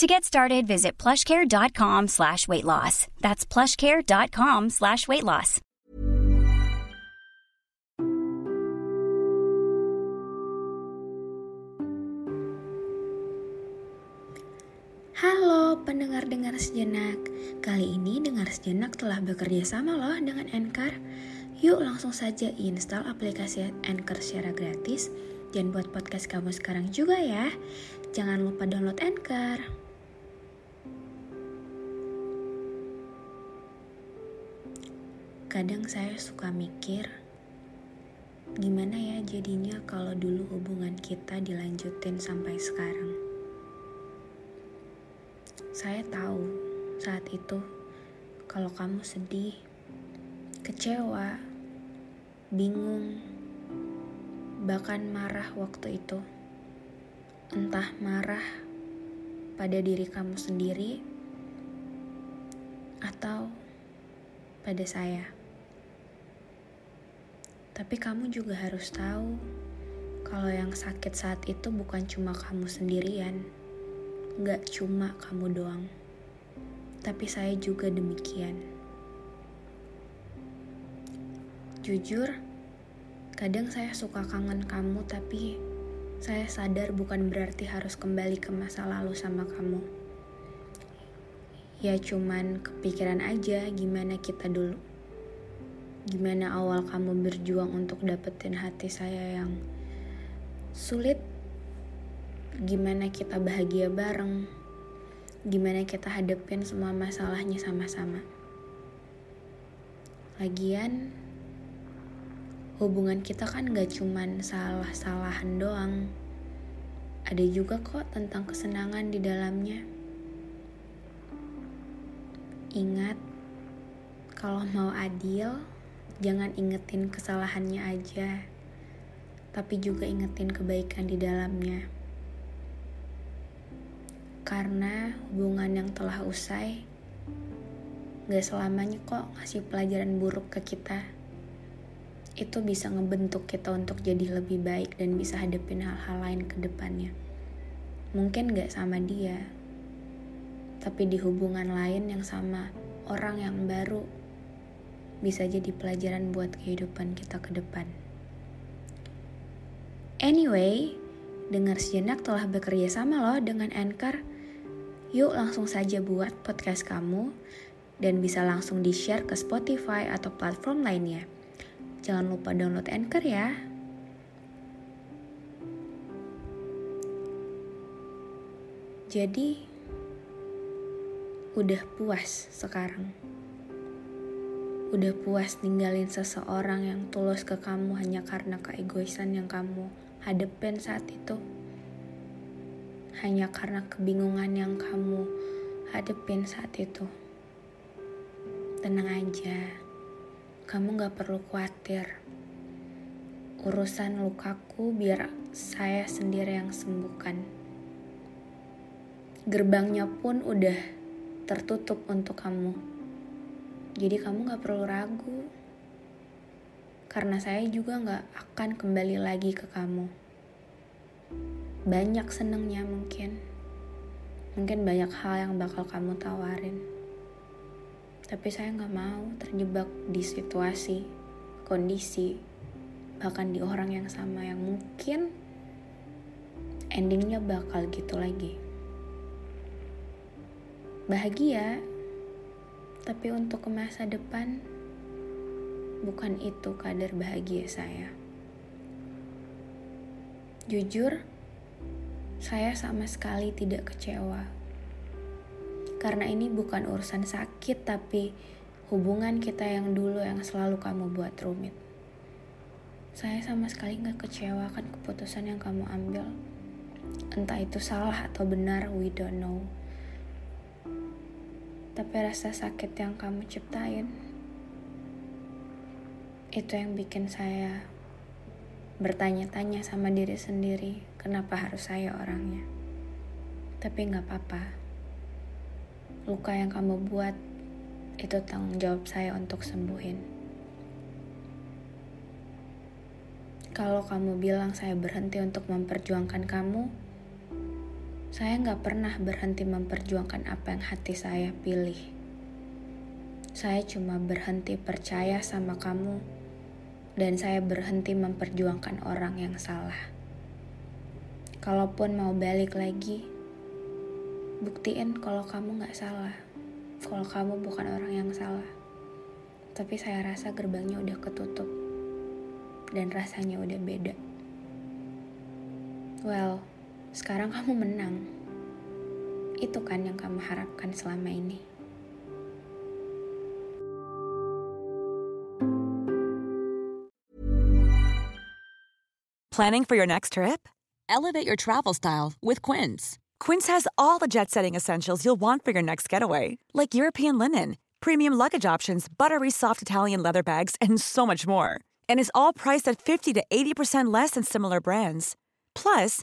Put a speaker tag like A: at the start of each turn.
A: To get started, visit plushcare.com slash weight loss. That's plushcare.com slash weight loss.
B: Halo pendengar-dengar sejenak. Kali ini dengar sejenak telah bekerja sama loh dengan Anchor. Yuk langsung saja install aplikasi Anchor secara gratis. Dan buat podcast kamu sekarang juga ya. Jangan lupa download Anchor Kadang saya suka mikir, gimana ya jadinya kalau dulu hubungan kita dilanjutin sampai sekarang. Saya tahu saat itu kalau kamu sedih, kecewa, bingung, bahkan marah waktu itu. Entah marah pada diri kamu sendiri atau pada saya. Tapi kamu juga harus tahu kalau yang sakit saat itu bukan cuma kamu sendirian. Gak cuma kamu doang. Tapi saya juga demikian. Jujur, kadang saya suka kangen kamu tapi saya sadar bukan berarti harus kembali ke masa lalu sama kamu. Ya cuman kepikiran aja gimana kita dulu gimana awal kamu berjuang untuk dapetin hati saya yang sulit? Gimana kita bahagia bareng? Gimana kita hadapin semua masalahnya sama-sama? Lagian hubungan kita kan gak cuman salah-salahan doang. Ada juga kok tentang kesenangan di dalamnya. Ingat kalau mau adil Jangan ingetin kesalahannya aja, tapi juga ingetin kebaikan di dalamnya. Karena hubungan yang telah usai, gak selamanya kok ngasih pelajaran buruk ke kita. Itu bisa ngebentuk kita untuk jadi lebih baik dan bisa hadapin hal-hal lain ke depannya. Mungkin gak sama dia, tapi di hubungan lain yang sama orang yang baru bisa jadi pelajaran buat kehidupan kita ke depan. Anyway, dengar sejenak telah bekerja sama loh dengan Anchor. Yuk langsung saja buat podcast kamu dan bisa langsung di-share ke Spotify atau platform lainnya. Jangan lupa download Anchor ya. Jadi, udah puas sekarang. Udah puas ninggalin seseorang yang tulus ke kamu hanya karena keegoisan yang kamu hadepin saat itu. Hanya karena kebingungan yang kamu hadepin saat itu. Tenang aja, kamu gak perlu khawatir. Urusan lukaku biar saya sendiri yang sembuhkan. Gerbangnya pun udah tertutup untuk kamu jadi kamu gak perlu ragu. Karena saya juga gak akan kembali lagi ke kamu. Banyak senengnya mungkin. Mungkin banyak hal yang bakal kamu tawarin. Tapi saya gak mau terjebak di situasi, kondisi, bahkan di orang yang sama yang mungkin endingnya bakal gitu lagi. Bahagia tapi untuk ke masa depan, bukan itu kadar bahagia saya. Jujur, saya sama sekali tidak kecewa. Karena ini bukan urusan sakit, tapi hubungan kita yang dulu yang selalu kamu buat rumit. Saya sama sekali gak kecewa kan keputusan yang kamu ambil. Entah itu salah atau benar, we don't know tapi rasa sakit yang kamu ciptain Itu yang bikin saya bertanya-tanya sama diri sendiri, kenapa harus saya orangnya. Tapi nggak apa-apa. Luka yang kamu buat itu tanggung jawab saya untuk sembuhin. Kalau kamu bilang saya berhenti untuk memperjuangkan kamu, saya nggak pernah berhenti memperjuangkan apa yang hati saya pilih. Saya cuma berhenti percaya sama kamu, dan saya berhenti memperjuangkan orang yang salah. Kalaupun mau balik lagi, buktiin kalau kamu nggak salah kalau kamu bukan orang yang salah. Tapi saya rasa gerbangnya udah ketutup dan rasanya udah beda. Well, sekarang kamu menang. Itu kan yang kamu harapkan selama ini.
C: Planning for your next trip? Elevate your travel style with Quince. Quince has all the jet setting essentials you'll want for your next getaway, like European linen, premium luggage options, buttery soft Italian leather bags, and so much more. And is all priced at 50 to 80% less than similar brands. Plus,